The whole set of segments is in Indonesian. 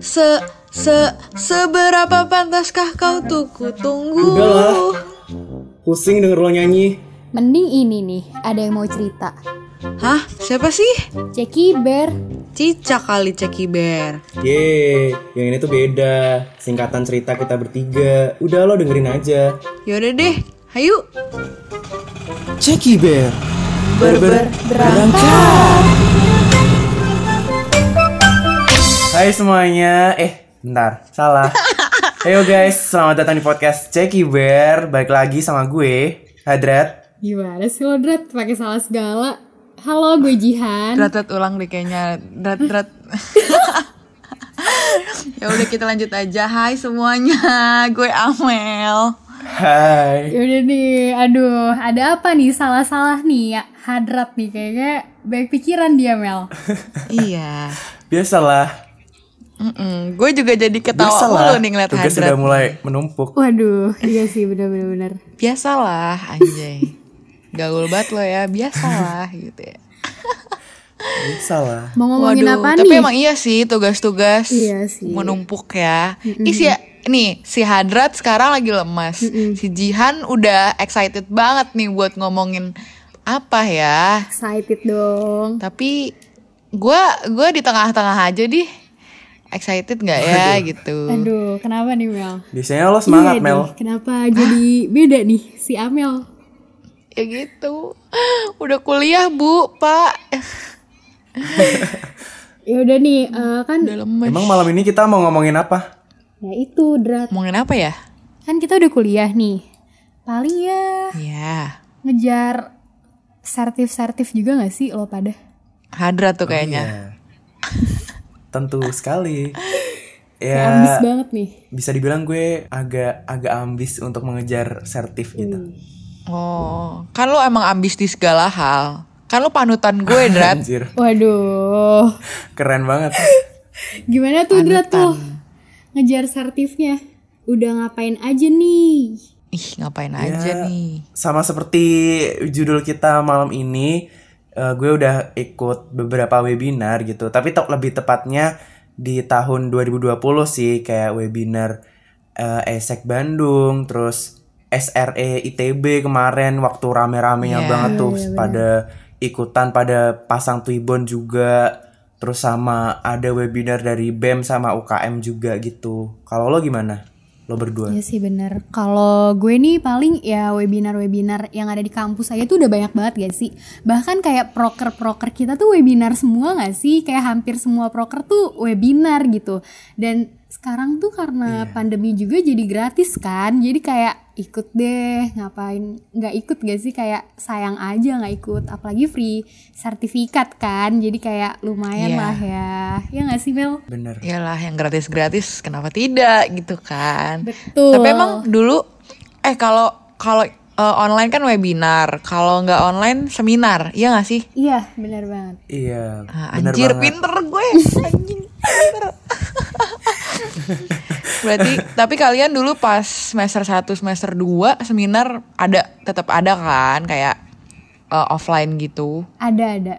Se se seberapa pantaskah kau tuh kutunggu? Udahlah. Pusing denger lo nyanyi. Mending ini nih, ada yang mau cerita. Hah? Siapa sih? Ceki Bear. Cica kali Ceki Bear. Yeay, yang ini tuh beda. Singkatan cerita kita bertiga. Udah lo dengerin aja. Yaudah deh, hayu. Ceki Bear. Berber Berangkat. Hai semuanya. Eh, bentar. Salah. Ayo guys, selamat datang di podcast Ceki Bear. Balik lagi sama gue, Hadrat. Gimana sih lo Drat? Pakai salah segala. Halo, gue Jihan. Drat ulang deh kayaknya. Drat drat. ya udah kita lanjut aja. Hai semuanya, gue Amel. Hai. Yaudah nih, aduh, ada apa nih salah-salah nih ya? Hadrat nih kayaknya baik pikiran dia Mel. iya. Biasalah. Mm-mm. Gue juga jadi ketawa Biasalah. mulu nih ngeliat Tugas Hadrat. sudah mulai menumpuk. Waduh, iya sih bener-bener. bener. Biasalah anjay. Gaul banget lo ya, biasalah gitu ya. Biasalah. Mau ngomongin Waduh, apa tapi nih? emang iya sih tugas-tugas Iya sih. menumpuk ya. Ih si nih si Hadrat sekarang lagi lemas. Si Jihan udah excited banget nih buat ngomongin apa ya. Excited dong. Tapi gua gua di tengah-tengah aja deh. Excited nggak ya gitu. Aduh, kenapa nih Mel? Biasanya lo semangat, Iya Mel. nih, kenapa jadi beda nih si Amel? Ya gitu. Udah kuliah, Bu, Pak. Ya udah nih, eh, kan Udah lemes. Emang malam ini kita mau ngomongin apa? ya itu Drat. Ngomongin apa ya? Kan kita udah kuliah nih. Paling ya Ya, ngejar sertif-sertif juga gak sih lo pada? Hadrat tuh kayaknya. Ya. Tentu sekali. Ambis Ya, banget nih. bisa dibilang gue agak agak ambis untuk mengejar sertif gitu. Oh, kan lo emang ambis di segala hal. Kan lo panutan gue, Drat. Anjir, Waduh, keren banget. gimana tuh Drat tuh? Ngejar sertifnya. Udah ngapain aja nih? Ih, ngapain Ya, aja nih? Sama seperti judul kita malam ini, eh, gue udah ikut beberapa webinar gitu. Tapi te- lebih tepatnya di tahun 2020 sih kayak webinar eh, ESEC Bandung, terus SRE ITB kemarin waktu rame-ramenya Iya. banget tuh pada ikutan pada pasang Twibbon juga. Terus sama ada webinar dari BEM sama UKM juga gitu. Kalau lo gimana? Lo berdua? Iya sih bener. Kalau gue nih paling ya webinar-webinar yang ada di kampus saya tuh udah banyak banget gak sih? Bahkan kayak proker-proker kita tuh webinar semua gak sih? Kayak hampir semua proker tuh webinar gitu. Dan sekarang tuh karena pandemi juga jadi gratis kan. Jadi kayak ikut deh ngapain nggak ikut gak sih kayak sayang aja nggak ikut apalagi free sertifikat kan jadi kayak lumayan Iya. lah ya ya nggak sih Mel Bener. Iyalah yang gratis-gratis kenapa tidak gitu kan. betul Tapi emang dulu eh kalau kalau eh, online kan webinar, kalau nggak online seminar, iya nggak sih? iya benar banget Iya, Ah, bener anjir banget. pinter gue, anjing pinter. Berarti tapi kalian dulu pas semester 1 semester 2 seminar ada tetap ada kan? Kayak eh, offline gitu, ada ada.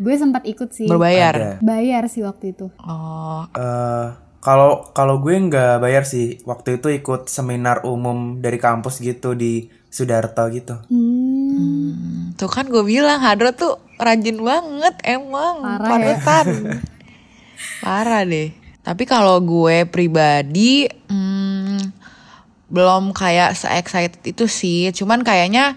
Gue sempat ikut sih. Berbayar. Ada. bayar sih waktu itu. Oh, Eh, kalau kalau gue nggak bayar sih, waktu itu ikut seminar umum dari kampus gitu di Sudarto gitu. hmm, Hmm, tuh kan gue bilang Hadro tuh rajin banget emang. Parah ya. Parah deh. Tapi kalau gue pribadi hmm, belum kayak se-excited itu sih. Cuman kayaknya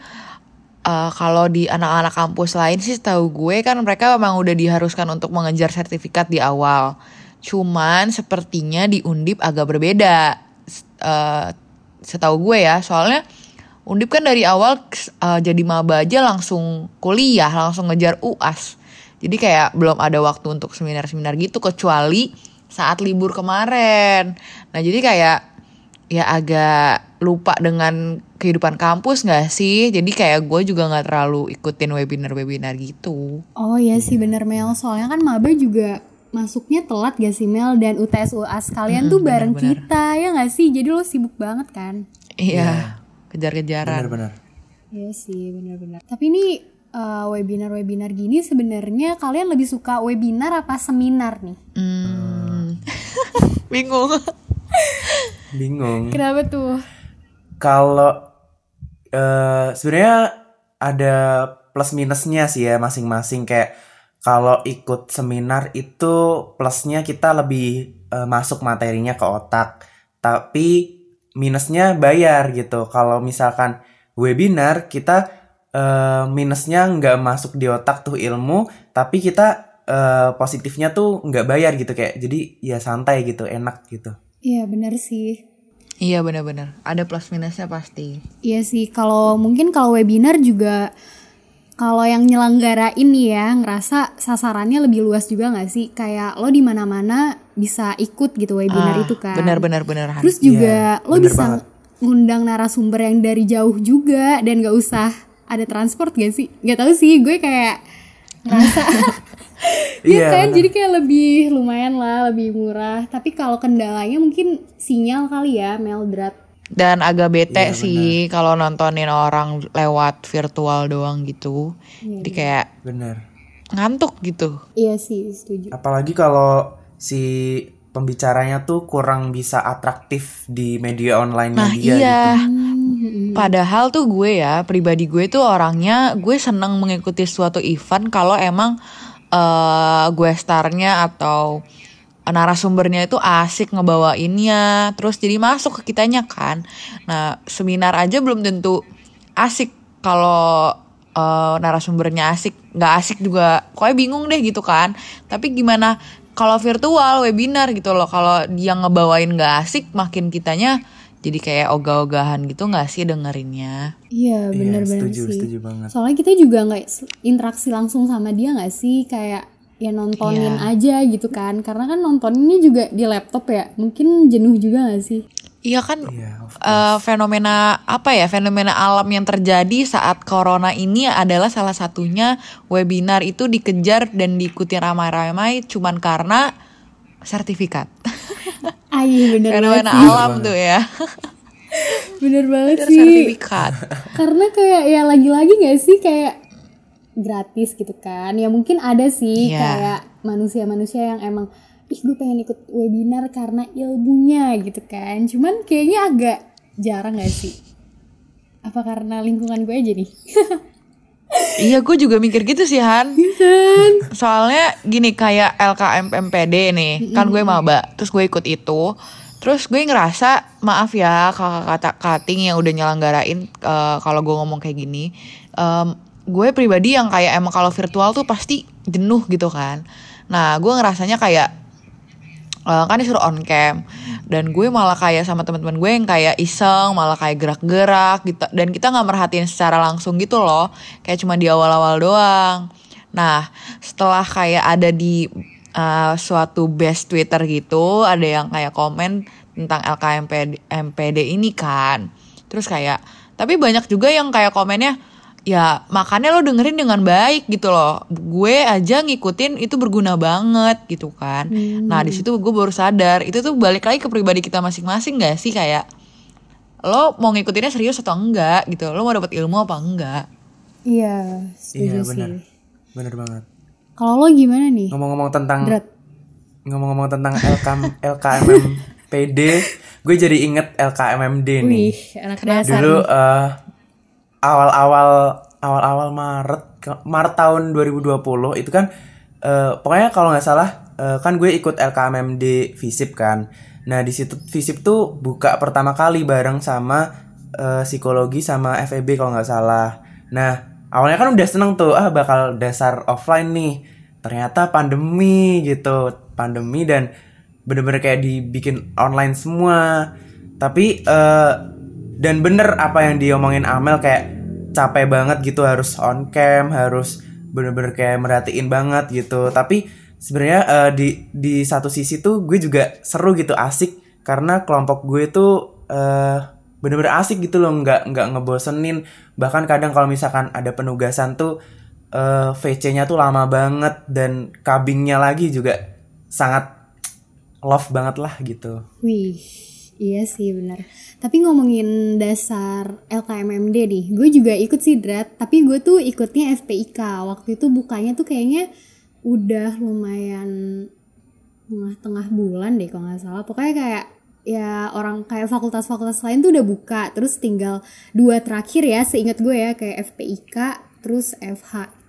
eh, kalau di anak-anak kampus lain sih tahu gue kan mereka memang udah diharuskan untuk mengejar sertifikat di awal. Cuman sepertinya di Undip agak berbeda. Eh, setahu gue ya, soalnya Undip kan dari awal eh, jadi maba aja langsung kuliah, langsung ngejar UAS. Jadi kayak belum ada waktu untuk seminar-seminar gitu kecuali saat libur kemarin. Nah, jadi kayak ya agak lupa dengan kehidupan kampus nggak sih? Jadi kayak gue juga nggak terlalu ikutin webinar-webinar gitu. oh iya sih bener Mel soalnya kan maba juga masuknya telat gak sih Mel dan UTS UAS kalian tuh bareng kita ya gak sih jadi lo sibuk banget kan Iya, kejar-kejaran. Bener-bener. Iya sih bener-bener tapi ini eh, webinar-webinar gini sebenarnya kalian lebih suka webinar apa seminar nih? Hmm. Bingung. Bingung. Kenapa tuh? Kalau eh sebenarnya ada plus minusnya sih ya masing-masing kayak kalau ikut seminar itu plusnya kita lebih eh, masuk materinya ke otak. Tapi minusnya bayar gitu. Kalau misalkan webinar kita eh, minusnya nggak masuk di otak tuh ilmu, tapi kita eh, positifnya tuh nggak bayar gitu kayak jadi ya santai gitu, enak gitu. Iya bener sih. iya benar-benar. Ada plus minusnya pasti. Iya sih, kalau mungkin kalau webinar juga kalau yang nyelenggarain nih ya ngerasa sasarannya lebih luas juga nggak sih? Kayak lo di mana-mana bisa ikut gitu webinar Ah, itu kan. Benar-benar benar Han. Terus juga Iya, lo bisa banget. ngundang narasumber yang dari jauh juga dan gak usah ada transport gak sih? Gak tahu sih, gue kayak ngerasa Iya Iya, kan, bener. jadi kayak lebih lumayan lah, lebih murah. Tapi kalau kendalanya mungkin sinyal kali ya, Meldrat. Dan agak bete Iya, sih kalau nontonin orang lewat virtual doang gitu. Jadi kayak Bener. ngantuk gitu. Iya sih, setuju. Apalagi kalau si pembicaranya tuh kurang bisa atraktif di media online Nah dia iya. Hmm, Padahal tuh gue ya, pribadi gue tuh orangnya gue seneng mengikuti suatu event kalau emang eh gue starnya atau narasumbernya itu asik ngebawainnya, terus jadi masuk ke kitanya kan. Nah seminar aja belum tentu asik kalau eh, narasumbernya asik, nggak asik juga, pokoknya bingung deh gitu kan. Tapi gimana kalau virtual webinar gitu loh, kalau dia ngebawain nggak asik, makin kitanya jadi kayak ogah-ogahan gitu nggak sih dengerinnya? Iya, gitu. bener-bener setuju, sih. setuju banget. Soalnya kita juga nggak interaksi langsung sama dia nggak sih? Kayak ya nontonin Iya. aja gitu kan. Karena kan nontoninnya juga di laptop ya. Mungkin jenuh juga nggak sih? Iya kan Iya, of eh, fenomena apa ya fenomena alam yang terjadi saat corona ini adalah salah satunya webinar itu dikejar dan diikuti ramai-ramai cuman karena sertifikat iya bener banget fenomena sih. alam tuh ya Bener banget Bener sih. sertifikat Karena kayak ya lagi-lagi nggak sih kayak gratis gitu kan. Ya mungkin ada sih Iya. kayak manusia-manusia yang emang ih gue pengen ikut webinar karena ilmunya gitu kan. Cuman kayaknya agak jarang gak sih? Apa karena lingkungan gue aja nih? iya gue juga mikir gitu sih Han. Kan? soalnya gini kayak LKM MPD nih kan gue maba terus gue ikut itu. Terus gue ngerasa maaf ya kakak kata kating yang udah nyelenggarain eh, kalau gue ngomong kayak gini em, gue pribadi yang kayak emang kalau virtual tuh pasti jenuh gitu kan. Nah gue ngerasanya kayak eh, kan disuruh on cam. Dan gue malah kayak sama teman-teman gue yang kayak iseng malah kayak gerak-gerak gitu. Dan kita nggak merhatiin secara langsung gitu loh. Kayak cuma di awal-awal doang. Nah setelah kayak ada di uh, suatu best Twitter gitu ada yang kayak komen tentang LKMPD MPD ini kan. Terus kayak tapi banyak juga yang kayak komennya ya makanya lo dengerin dengan baik gitu loh gue aja ngikutin itu berguna banget gitu kan nah di situ gue baru sadar itu tuh balik lagi ke pribadi kita masing-masing gak sih kayak lo mau ngikutinnya serius atau enggak gitu lo mau dapat ilmu apa enggak Iya, setuju Iya sih. bener, bener banget. Kalau lo gimana nih? Ngomong-ngomong tentang Drat. ngomong-ngomong tentang LKM LKMM PD, gue jadi inget LKMMD nih. Wih, anak. Dulu nih. Awal-awal awal-awal Maret Maret tahun 2020 itu kan eh, pokoknya kalau nggak salah eh, kan gue ikut LKMMD Visip kan. Nah di situ Visip tuh buka pertama kali bareng sama eh, psikologi sama FEB kalau nggak salah. Nah awalnya kan udah seneng tuh ah bakal dasar offline nih. Ternyata pandemi gitu, pandemi dan bener-bener kayak dibikin online semua. Tapi eh, dan bener apa yang diomongin Amel kayak capek banget gitu harus on cam harus bener-bener kayak merhatiin banget gitu. Tapi sebenarnya eh, di di satu sisi tuh gue juga seru gitu asik. Karena kelompok gue tuh eh bener-bener asik gitu loh nggak nggak ngebosenin. Bahkan kadang kalau misalkan ada penugasan tuh eh VC-nya tuh lama banget dan kabingnya lagi juga sangat love banget lah gitu. Wih, Iya sih benar. Tapi ngomongin dasar LKMMD nih, gue juga ikut sih Drat. Tapi gue tuh ikutnya FPIK. Waktu itu bukanya tuh kayaknya udah lumayan tengah-tengah bulan deh kalau nggak salah. Pokoknya kayak ya orang kayak fakultas-fakultas lain tuh udah buka. Terus tinggal dua terakhir ya, seingat gue ya kayak FPIK, terus FH.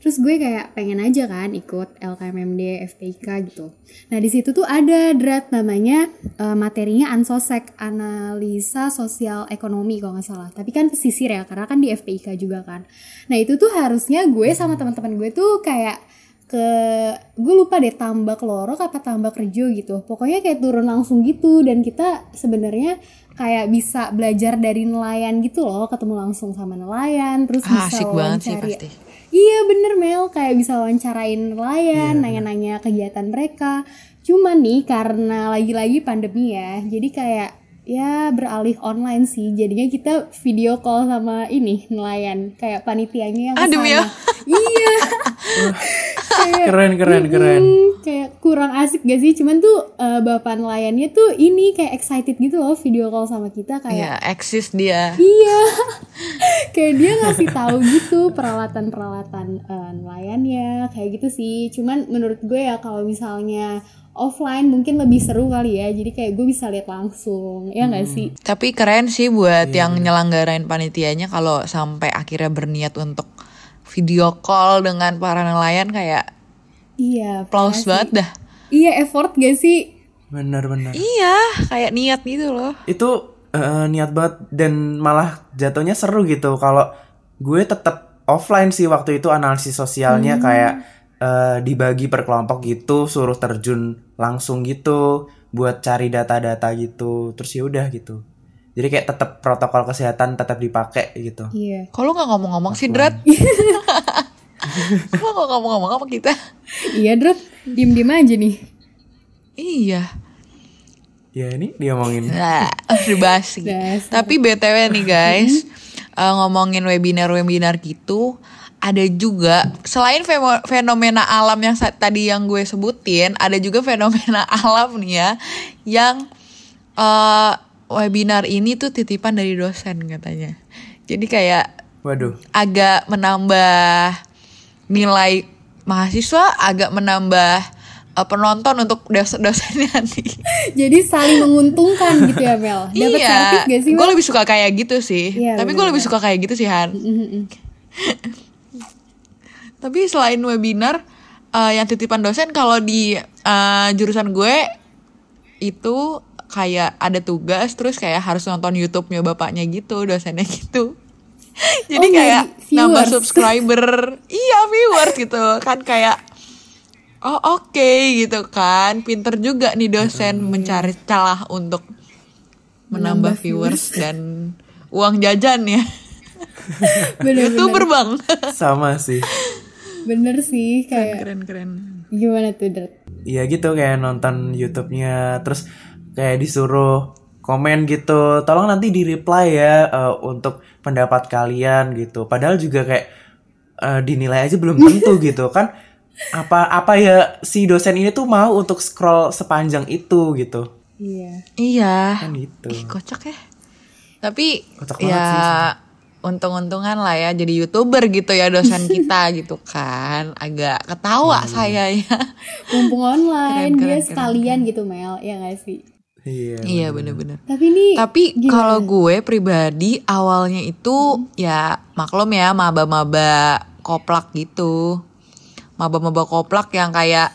Terus gue kayak pengen aja kan ikut LKMMD, FPIK gitu. Nah di situ tuh ada drat namanya uh, materinya ansosek analisa sosial ekonomi kalau nggak salah. Tapi kan pesisir ya karena kan di FPIK juga kan. Nah itu tuh harusnya gue sama teman-teman gue tuh kayak ke gue lupa deh tambak lorok apa tambak rejo gitu. Pokoknya kayak turun langsung gitu dan kita sebenarnya kayak bisa belajar dari nelayan gitu loh, ketemu langsung sama nelayan, terus Ah, bisa asik banget sih pasti. Iya bener Mel, kayak bisa wawancarain nelayan, Iya, nanya-nanya kegiatan mereka. Cuman nih karena lagi-lagi pandemi ya, jadi kayak ya beralih online sih. Jadinya kita video call sama ini nelayan, kayak panitianya yang Ah, demi ke sana. Iya. kayak Keren keren keren. Hmm, kayak kurang asik gak sih? Cuman tuh eh, bapak nelayannya tuh ini kayak excited gitu loh video call sama kita Iya, kayak eksis dia. Iya, kayak dia ngasih tahu gitu peralatan-peralatan eh, nelayannya, kayak gitu sih. Cuman menurut gue ya kalau misalnya offline mungkin lebih seru kali ya. Jadi kayak gue bisa lihat langsung, ya nggak sih? Tapi keren sih buat yang nyelenggarain panitianya kalau sampai akhirnya berniat untuk video call dengan para nelayan kayak Iya. makasih. banget dah. Iya effort gak sih? Bener. Iya, kayak niat gitu loh. Itu eh, niat banget dan malah jatuhnya seru gitu kalau gue tetap offline sih waktu itu analisis sosialnya kayak eh, dibagi per kelompok gitu suruh terjun langsung gitu buat cari data-data gitu terus ya udah gitu jadi kayak tetap protokol kesehatan tetap dipakai gitu Iya. Kalau nggak ngomong-ngomong sih, Drat? Kok nggak ngomong-ngomong apa kita? Iya, Drop. Diem-diem aja nih. Iya. ya ini dia ngomongin Nah, basi. Tapi BTW nih guys, eh, ngomongin webinar-webinar gitu, ada juga selain fenomena alam yang tadi yang gue sebutin, ada juga fenomena alam nih ya yang eh, webinar ini tuh titipan dari dosen katanya. Jadi kayak waduh agak menambah nilai mahasiswa, agak menambah eh, penonton untuk dos- dosennya nih. Jadi saling menguntungkan gitu ya, Mel. Dapat iya, sertif gak sih, gue lebih suka kayak gitu sih. Iya, Tapi gue lebih suka kayak gitu sih Han. Tapi selain webinar eh, yang titipan dosen, kalau di eh, jurusan gue itu kayak ada tugas, terus kayak harus nonton YouTube-nya bapaknya gitu, dosennya gitu. Jadi Oh, kayak nyari nambah subscriber, iya viewers gitu kan kayak oh oke gitu kan, pinter juga nih dosen mencari celah untuk menambah, Menambah viewers dan uang jajan ya. Bener-bener. Youtuber bang. sama sih Bener sih, kayak keren keren. gimana tuh, Drat? Iya gitu kayak nonton YouTube-nya terus kayak disuruh komen gitu tolong nanti di reply ya eh, untuk pendapat kalian gitu padahal juga kayak eh, dinilai aja belum tentu gitu kan apa apa ya si dosen ini tuh mau untuk scroll sepanjang itu gitu Iya. Iya. kan gitu Ih, kocak ya. Tapi Kocak ya sih, untung-untungan lah ya jadi youtuber gitu ya dosen kita gitu kan. Agak ketawa saya ya. Mumpung online, Keren, dia keren, sekalian gitu, Mel. Ya gak sih? iya iya bener-bener. Tapi nih, Tapi kalau gue pribadi awalnya itu ya maklum ya maba-maba koplak gitu. Maba-maba koplak yang kayak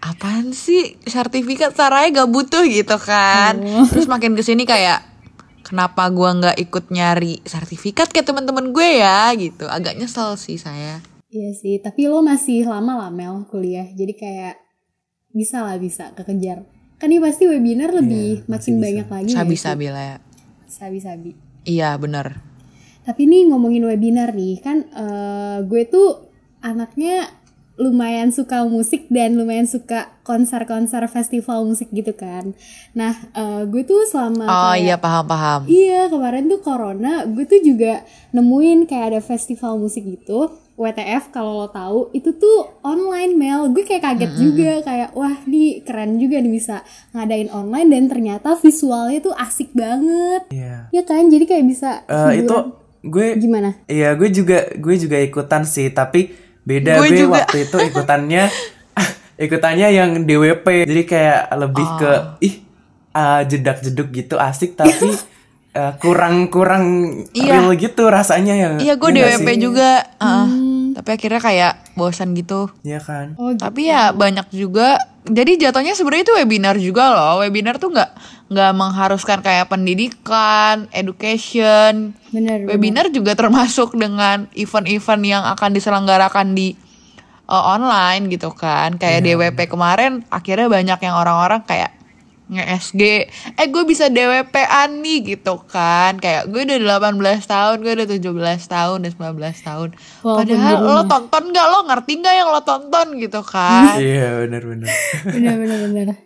apaan sih sertifikat caranya gak butuh gitu kan. Oh. Terus makin ke sini kayak kenapa gua nggak ikut nyari sertifikat kayak teman-teman gue ya gitu. Agak nyesel sih saya. Iya sih, tapi lo masih lama lah Mel kuliah. Jadi kayak bisa lah bisa kekejar. Kan ini pasti webinar lebih Iya, masih makin bisa. banyak lagi Sabi-sabi lah ya. Sabi-sabi. Iya bener. Tapi nih ngomongin webinar nih, kan eh, gue tuh anaknya lumayan suka musik dan lumayan suka konser-konser festival musik gitu kan. Nah, eh, gue tuh selama Oh kayak- iya paham-paham. Iya kemarin tuh corona gue tuh juga nemuin kayak ada festival musik gitu WTF kalau lo tahu itu tuh online Mel gue kayak kaget juga kayak wah nih keren juga nih bisa ngadain online dan ternyata visualnya tuh asik banget Iya. ya kan jadi kayak bisa Eh, itu gue gimana Iya, gue juga gue juga ikutan sih, tapi beda Gue juga. waktu itu ikutannya ikutannya yang DWP. Jadi kayak lebih ke Oh. ih ah, jedak-jeduk gitu asik tapi eh, kurang-kurang Iya. real gitu rasanya yang Iya gue nggak DWP sih? juga. uh, Tapi akhirnya kayak bosan gitu. Iya kan? oh gitu. Tapi ya banyak juga. Jadi jatuhnya sebenarnya itu webinar juga loh. Webinar tuh nggak nggak mengharuskan kayak pendidikan, education. bener bener. Webinar juga termasuk dengan event-event yang akan diselenggarakan di uh, online gitu kan. Kayak DWP kemarin akhirnya banyak yang orang-orang kayak nge-SG, eh gue bisa DWP-an nih gitu kan. Kayak gue udah 18 tahun, gue udah 17 tahun, udah 19 tahun. Walaupun Padahal di lo tonton gak, lo ngerti gak yang lo tonton gitu kan. Iya, benar-benar. bener bener bener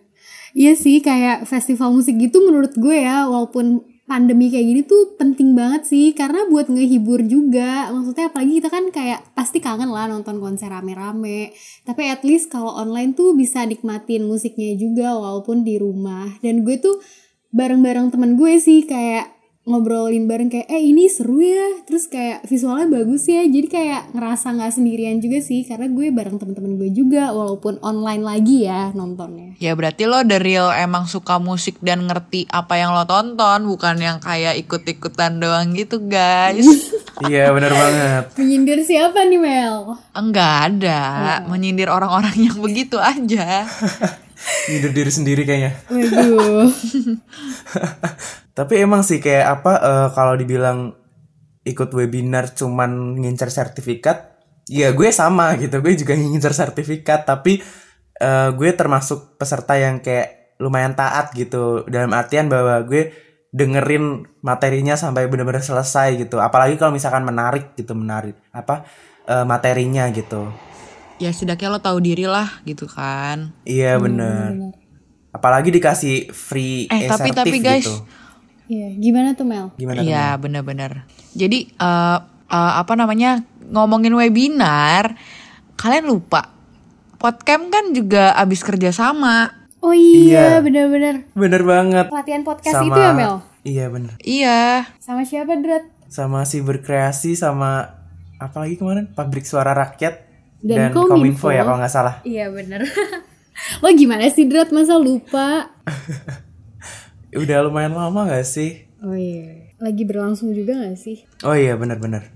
iya sih kayak festival musik gitu menurut gue ya walaupun pandemi kayak gini tuh penting banget sih karena buat ngehibur juga. Maksudnya apalagi kita kan kayak pasti kangen lah nonton konser rame-rame. Tapi at least kalau online tuh bisa nikmatin musiknya juga walaupun di rumah. Dan gue tuh bareng-bareng temen gue sih kayak ngobrolin bareng kayak eh ini seru ya. Terus kayak visualnya bagus ya. Jadi kayak ngerasa nggak sendirian juga sih karena gue bareng temen-temen gue juga walaupun online lagi ya nontonnya. Ya berarti lo the real emang suka musik dan ngerti apa yang lo tonton Bukan yang kayak ikut-ikutan doang gitu guys. Iya, benar banget. menyindir siapa nih Mel? Enggak ada. Menyindir orang-orang yang begitu aja Nyindir diri sendiri kayaknya. waduh Tapi emang sih kayak apa eh, kalau dibilang ikut webinar cuman ngincer sertifikat, ya gue sama gitu. Gue juga ngincer sertifikat, tapi eh, gue termasuk peserta yang kayak lumayan taat gitu. Dalam artian bahwa gue dengerin materinya sampai benar-benar selesai gitu. Apalagi kalau misalkan menarik gitu, menarik apa eh, materinya gitu. Ya setidaknya lo tahu diri lah gitu kan. Iya bener. Apalagi dikasih free Eh, tapi- tapi guys, gitu. Iya, gimana tuh Mel? Gimana Iya bener-bener. Jadi eh, eh, apa namanya Ngomongin webinar Kalian lupa Podcast kan juga abis kerja sama. Oh iya Iya. bener-bener. Bener banget. pelatihan podcast sama itu ya Mel? Iya bener. Iya. Sama siapa Drat Sama si berkreasi sama apa lagi kemarin? Pabrik suara rakyat Dan dan, Kominfo. kominfo ya kalau nggak salah. iya bener lo gimana sih Drat masa lupa Udah lumayan lama nggak sih? oh iya lagi berlangsung juga gak sih Oh iya bener-bener.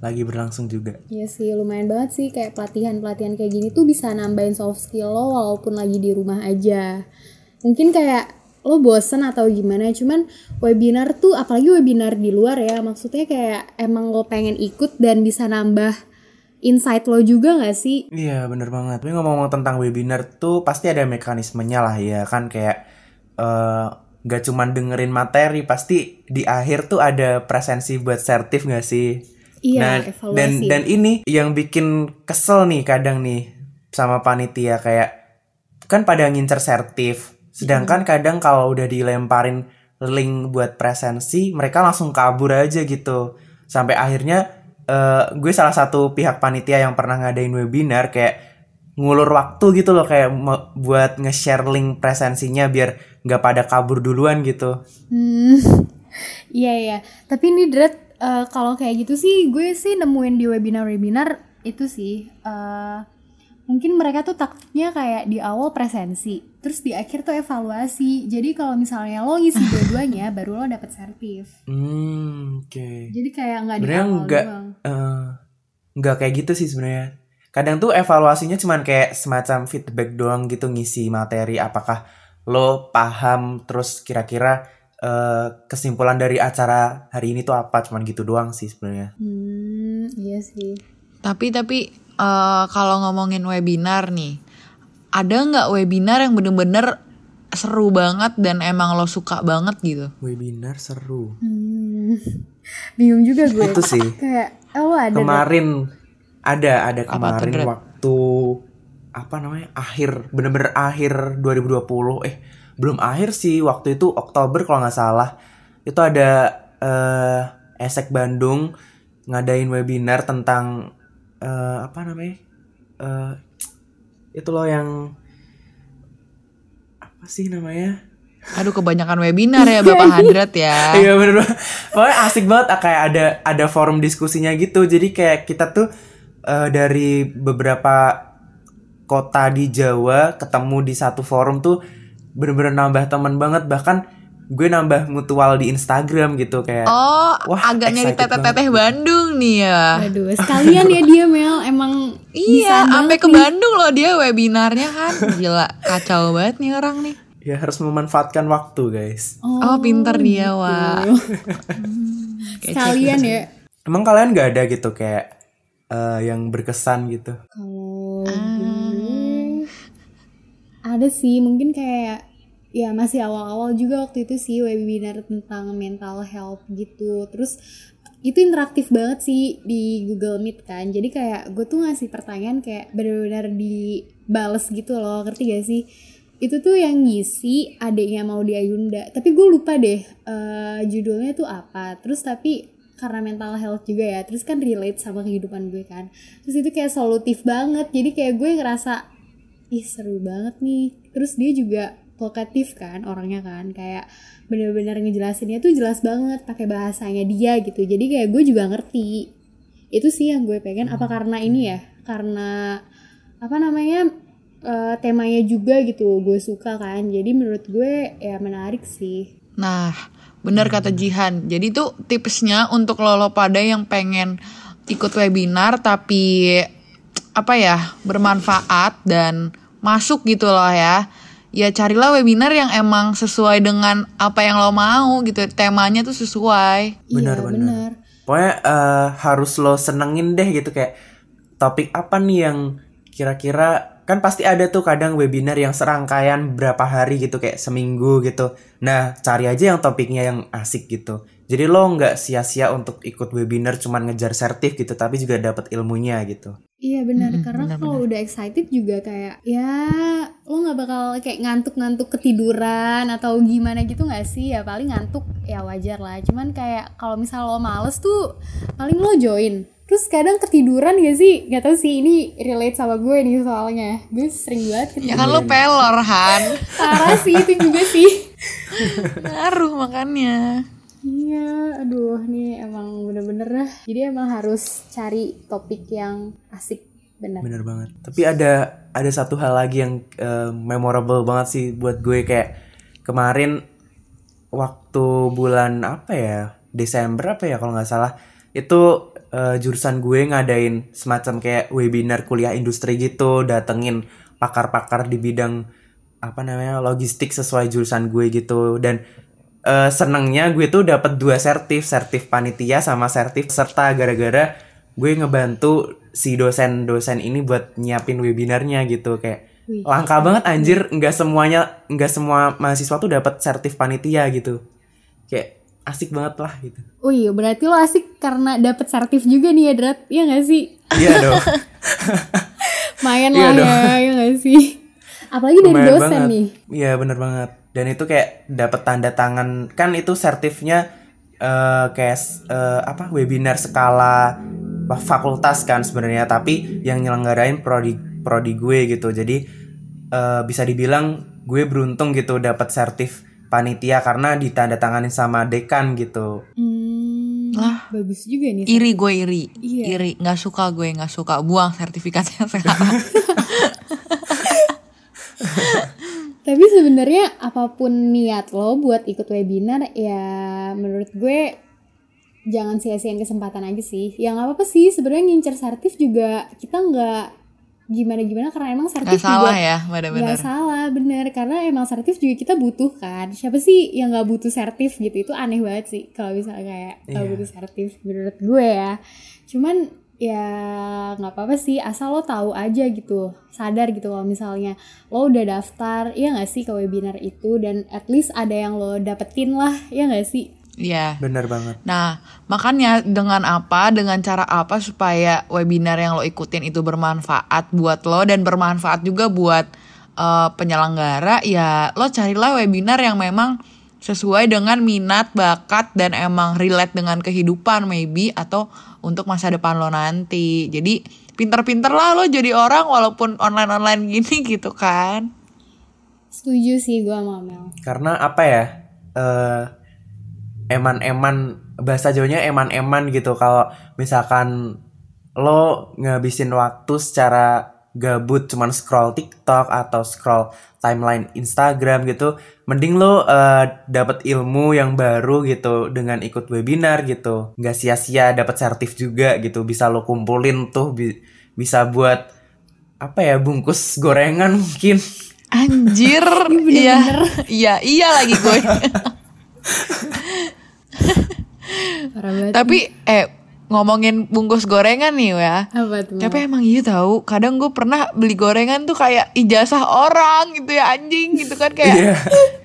Lagi berlangsung juga. Iya sih, lumayan banget sih kayak pelatihan-pelatihan kayak gini tuh bisa nambahin soft skill lo walaupun lagi di rumah aja. Mungkin kayak lo bosen atau gimana, cuman webinar tuh apalagi webinar di luar ya, maksudnya kayak emang lo pengen ikut dan bisa nambah insight lo juga gak sih? Iya bener banget. Tapi ngomong-ngomong tentang webinar tuh pasti ada mekanismenya lah ya kan kayak eh, nggak cuman dengerin materi pasti di akhir tuh ada presensi buat sertif nggak sih? Iya, Nah, evaluasi. dan dan ini yang bikin kesel nih kadang nih sama panitia kayak kan pada ngincer sertif sedangkan kadang kalau udah dilemparin link buat presensi mereka langsung kabur aja gitu sampai akhirnya eh, gue salah satu pihak panitia yang pernah ngadain webinar kayak ngulur waktu gitu loh kayak buat nge-share link presensinya biar nggak pada kabur duluan gitu Hmm, iya iya. Tapi ini Drat, eh, kalau kayak gitu sih, gue sih nemuin di webinar-webinar itu sih. eh, mungkin mereka tuh taktiknya kayak di awal presensi, terus di akhir tuh evaluasi. Jadi kalau misalnya lo ngisi dua-duanya, baru lo dapet sertif. hmm oke Jadi kayak nggak di Sebenarnya awal nggak eh, nggak kayak gitu sih sebenarnya. Kadang tuh evaluasinya cuman kayak semacam feedback doang gitu ngisi materi apakah lo paham terus kira-kira eh, kesimpulan dari acara hari ini tuh apa cuman gitu doang sih sebenarnya. Hmm, iya sih. Tapi tapi eh, kalau ngomongin webinar nih, ada nggak webinar yang bener-bener seru banget dan emang lo suka banget gitu? Webinar seru. Hmm, bingung juga gue. Itu sih. kayak, oh ada. Kemarin ada ada Apa tuh, kemarin Drat? waktu apa namanya? akhir bener-bener akhir 2020 eh belum akhir sih waktu itu Oktober kalau nggak salah. Itu ada eh Esek Bandung ngadain webinar tentang eh, apa namanya Eh, itu loh yang apa sih namanya Aduh kebanyakan webinar ya Bapak Hadrat ya. Iya bener banget. Pokoknya asik banget ah, kayak ada ada forum diskusinya gitu. Jadi kayak kita tuh eh, dari beberapa kota di Jawa ketemu di satu forum tuh bener-bener nambah teman banget. Bahkan gue nambah mutual di Instagram gitu kayak. Oh, Wah, agak nyari teteh-teteh Bandung nih ya. Aduh, sekalian ya dia Mel emang Iya, sampai ke nih. Bandung loh dia webinarnya kan. Gila, kacau banget nih orang nih. Ya harus memanfaatkan waktu guys. Oh, pinter dia, Wak. Sekalian ya. Emang kalian gak ada gitu kayak eh, yang berkesan gitu? Ah. gue ada sih mungkin kayak ya masih awal-awal juga waktu itu sih webinar tentang mental health gitu. Terus itu interaktif banget sih di Google Meet kan. Jadi kayak gue tuh ngasih pertanyaan kayak benar-benar dibales gitu loh. Ngerti gak sih? Itu tuh yang ngisi adiknya mau di Ayunda. Tapi gue lupa deh eh, judulnya tuh apa. Terus tapi karena mental health juga ya. Terus kan relate sama kehidupan gue kan. Terus itu kayak solutif banget. Jadi kayak gue ngerasa ih seru banget nih. Terus dia juga vokatif kan orangnya kan kayak bener-bener ngejelasinnya tuh jelas banget pakai bahasanya dia gitu. Jadi kayak gue juga ngerti. Itu sih yang gue pengen apa karena ini ya? Karena apa namanya? eh, temanya juga gitu gue suka kan. Jadi menurut gue ya menarik sih. Nah, bener kata Jihan. Jadi tuh tipsnya untuk lo pada yang pengen ikut webinar tapi apa ya bermanfaat dan masuk gitu loh ya. Ya carilah webinar yang emang sesuai dengan apa yang lo mau gitu. Temanya tuh sesuai. Benar, iya benar. Pokoknya eh, harus lo senengin deh gitu kayak topik apa nih yang kira-kira kan pasti ada tuh kadang webinar yang serangkaian berapa hari gitu kayak seminggu gitu. Nah cari aja yang topiknya yang asik gitu. Jadi lo nggak sia-sia untuk ikut webinar cuman ngejar sertif gitu tapi juga dapat ilmunya gitu. Iya benar. Mm-mm, karena kalau udah excited juga kayak ya lo nggak bakal kayak ngantuk-ngantuk ketiduran atau gimana gitu nggak sih? Ya paling ngantuk ya wajar lah. Cuman kayak kalau misal lo males tuh paling lo join. Terus kadang ketiduran gak sih? Nggak tahu sih ini relate sama gue nih soalnya. Gue sering banget Ya ketiduran. kan lo pelor Han. parah sih itu juga sih. Ngaruh makanya. Iya aduh nih emang bener-bener dah jadi emang harus cari topik yang asik bener. Bener banget. Tapi ada ada satu hal lagi yang eh, memorable banget sih buat gue. Kayak kemarin waktu bulan apa ya? Desember apa ya kalau nggak salah. Itu eh, jurusan gue ngadain semacam kayak webinar kuliah industri gitu. Datengin pakar-pakar di bidang apa namanya logistik sesuai jurusan gue gitu. Dan eh, senengnya gue tuh dapat dua sertif sertif panitia sama sertif serta gara-gara gue ngebantu si dosen-dosen ini buat nyiapin webinarnya gitu kayak Wih. langka banget anjir nggak semuanya nggak semua mahasiswa tuh dapat sertif panitia gitu kayak asik banget lah gitu Oh iya, berarti lo asik karena dapet sertif juga nih ya, Drat. Iya gak sih? iya dong Mayan Iya lah ya, iya gak sih? Apalagi dari Lumayan dosen banget. nih. Iya bener banget. Dan itu kayak dapat tanda tangan kan itu sertifnya eh kayak eh, apa webinar skala fa- fakultas kan sebenarnya tapi yang nyelenggarain prodi prodi gue gitu. Jadi eh, bisa dibilang gue beruntung gitu dapat sertif panitia karena ditandatanganin sama dekan gitu. Hmm, Lah. bagus juga nih. Iri gue iri. Iya. Iri, nggak suka gue, nggak suka. Buang sertifikatnya sekarang. Tapi sebenarnya apa pun niat lo buat ikut webinar, ya menurut gue jangan sia-siain kesempatan aja sih. Ya nggak apa-apa sih, sebenarnya ngincer sertif juga kita nggak gimana-gimana karena emang sertif Gak salah juga ya, bener-bener. Gak salah, bener. Karena emang sertif juga kita butuh kan. Siapa sih yang gak butuh sertif gitu? Itu aneh banget sih kalau misalnya kayak Iya. butuh sertif menurut gue ya. Cuman ya nggak apa-apa sih asal lo tahu aja gitu sadar gitu kalau misalnya lo udah daftar ya nggak sih ke webinar itu dan at least ada yang lo dapetin lah ya nggak sih Iya. Bener banget. Nah, makanya dengan apa, dengan cara apa supaya webinar yang lo ikutin itu bermanfaat buat lo dan bermanfaat juga buat eh, penyelenggara, ya lo carilah webinar yang memang sesuai dengan minat, bakat, dan emang relate dengan kehidupan maybe atau untuk masa depan lo nanti. Jadi pinter-pinter lah lo jadi orang walaupun online-online gini gitu kan. Setuju sih gue sama Mel. Karena apa ya? eh eman-eman bahasa Jawanya eman-eman gitu. Kalau misalkan lo ngabisin waktu secara gabut cuman scroll TikTok atau scroll timeline Instagram gitu, mending lo eh, dapat ilmu yang baru gitu dengan ikut webinar gitu. Nggak sia-sia dapat sertif juga gitu. Bisa lo kumpulin tuh bi- bisa buat apa ya bungkus gorengan mungkin. Anjir, iya, iya, iya lagi gue. Tapi eh ngomongin bungkus gorengan nih ya. Apa tuh? Tapi emang iya tahu, kadang gue pernah beli gorengan tuh kayak ijazah orang gitu ya anjing gitu kan kayak Iya.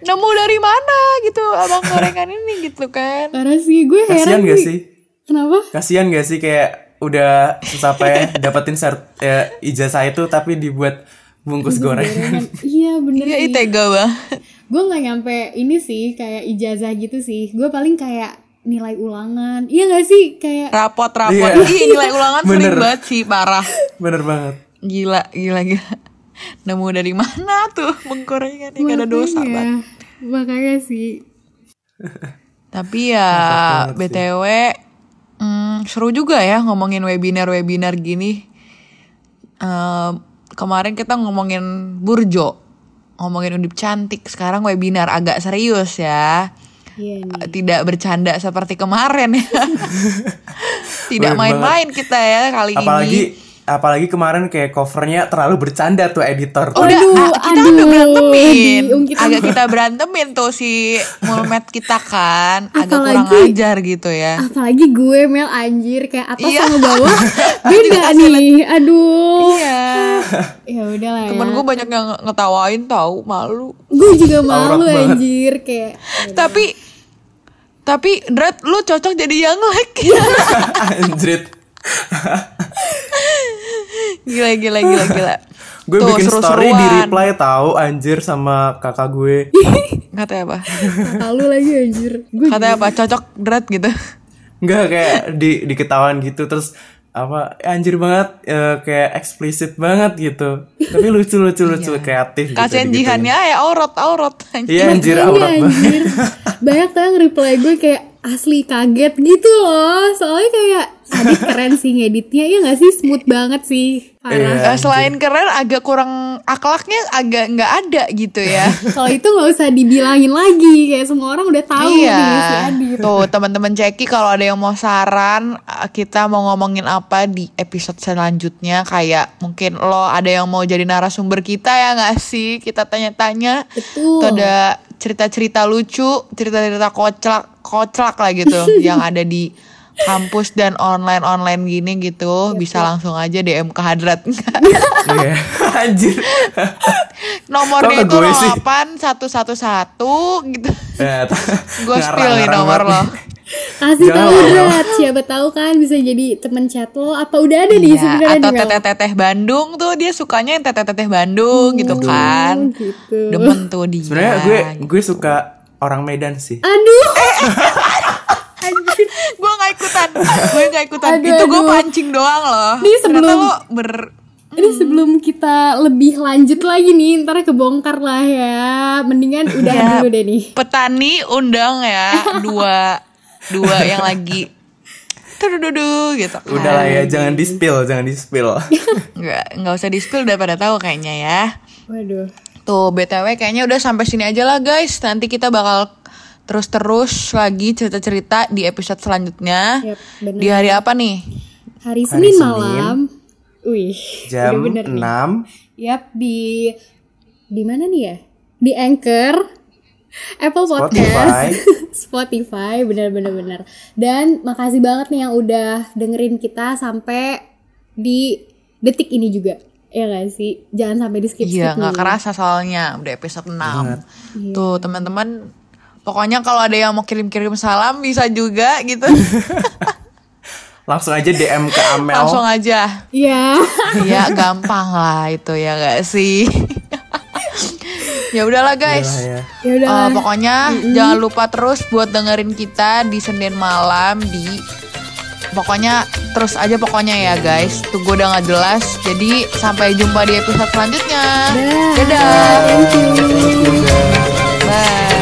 nemu dari mana gitu abang gorengan ini gitu kan. Parah sih gue Kasian heran gak nih. sih? Kenapa? Kasian gak sih kayak udah susah payah dapetin sert, ya, ijazah itu tapi dibuat bungkus goreng. Gorengan. Iya bener Iya tega banget. Gue nggak nyampe ini sih kayak ijazah gitu sih. Gue paling kayak nilai ulangan. Iya gak sih kayak Rapot-rapot. Iya. Ih, nilai ulangan sering Bener. banget sih, parah. Bener banget. Gila, gila, gila. Nemu dari mana tuh menggorengan yang gak ada dosa Makanya. banget. Makanya sih. Tapi ya sih. BTW mm, seru juga ya ngomongin webinar-webinar gini. Eh, kemarin kita ngomongin Burjo, ngomongin undip cantik. Sekarang webinar agak serius ya. Iya nih. Tidak bercanda seperti kemarin ya. Tidak main-main kita ya kali Apalagi ini. apalagi kemarin kayak covernya terlalu bercanda tuh editor. tuh. Udah, Aduh, ah, kita aduh, udah berantemin. diungkit Agak kita berantemin tuh si mulmet kita kan. Agak kurang Apalagi- ajar gitu ya. Apalagi gue Mel anjir kayak atas Iya. sama bawah beda nih. Aduh. Iya. Ya udahlah ya. Temen gue banyak yang nge- ngetawain tahu malu. Gue juga malu Aurat banget. anjir kayak Tapi tapi Drat lu cocok jadi yang like. Anjrit. gila gila gila gila. Gue Tuh, bikin story di reply tahu anjir sama kakak gue. Katanya apa? malu lagi anjir. Gue Katanya apa? Cocok Drat gitu. Enggak kayak di diketahuan gitu terus apa anjir banget eh, kayak eksplisit banget gitu. Tapi lucu lucu lucu kreatif gitu. Kasian digituin. jihannya ya aurat aurat. Iya anjir aurat banget. anjir. Banyak tuh yang reply gue kayak asli kaget gitu loh. Soalnya kayak Adit keren sih ngeditnya. Iya gak sih? Smooth banget sih. Parah. Iya. Eh, selain keren agak kurang akhlaknya agak nggak ada gitu ya. Kalau itu nggak usah dibilangin lagi. Kayak semua orang udah tahu nih si iya. Adit. Tuh teman-teman Ceki kalau ada yang mau saran eh, kita mau ngomongin apa di episode selanjutnya kayak mungkin lo ada yang mau jadi narasumber kita ya nggak sih? Kita tanya-tanya. Betul. Ada cerita-cerita lucu, cerita-cerita koclak koclak lah gitu yang ada di kampus dan online-online gini gitu bisa langsung aja DM ke Hadrat Iya. Anjir. nomornya itu gue sih? 08 111 gitu Ya, gue spill nih nomor lo. Kasih Jangan, tahu. Drat, siapa tahu kan bisa jadi temen chat lo. Apa udah ada nih Iya, sebenarnya atau di teteh-teteh Bandung tuh dia sukanya yang teteh-teteh Bandung gitu kan. gitu. Demen tuh dia. Sebenarnya gue gue suka orang Medan sih. Aduh. gue nggak ikutan, gue nggak ikutan. Aduh, Itu gue pancing doang loh. Ini sebelum- lo ber Ini sebelum kita lebih lanjut lagi nih, ntar kebongkar lah ya. Mendingan udah Ya, dulu deh nih. petani undang ya dua dua yang lagi tudududu gitu kan. Udah lah ya, jangan di spill, jangan di spill. Nggak nggak usah di spill udah pada tahu kayaknya ya. Waduh. Tuh BTW kayaknya udah sampai sini aja lah guys. Nanti kita bakal terus-terus lagi cerita-cerita di episode selanjutnya. Bener. di hari apa nih? Hari Senin Senin. malam. Wih, Jam nih. 6 Yap, di di mana nih ya? Di Anchor, Apple Spotify. Podcast, Spotify, bener-bener bener. Dan makasih banget nih yang udah dengerin kita sampai di detik ini juga. Ya gak sih? Jangan sampai di skip Iya nggak kerasa soalnya udah episode 6 Tuh teman-teman Pokoknya kalau ada yang mau kirim-kirim salam bisa juga gitu Langsung aja DM ke Amel. Langsung aja Iya. Iya gampang lah itu ya gak sih Ya udahlah guys Udah lah ya. Ya udah. Eh, pokoknya jangan lupa terus buat dengerin kita di Senin malam di pokoknya terus aja pokoknya ya guys. Tuh gue udah nggak jelas. Jadi sampai jumpa di episode selanjutnya. Dah. Dadah. Thank you. Thank you, guys. Bye.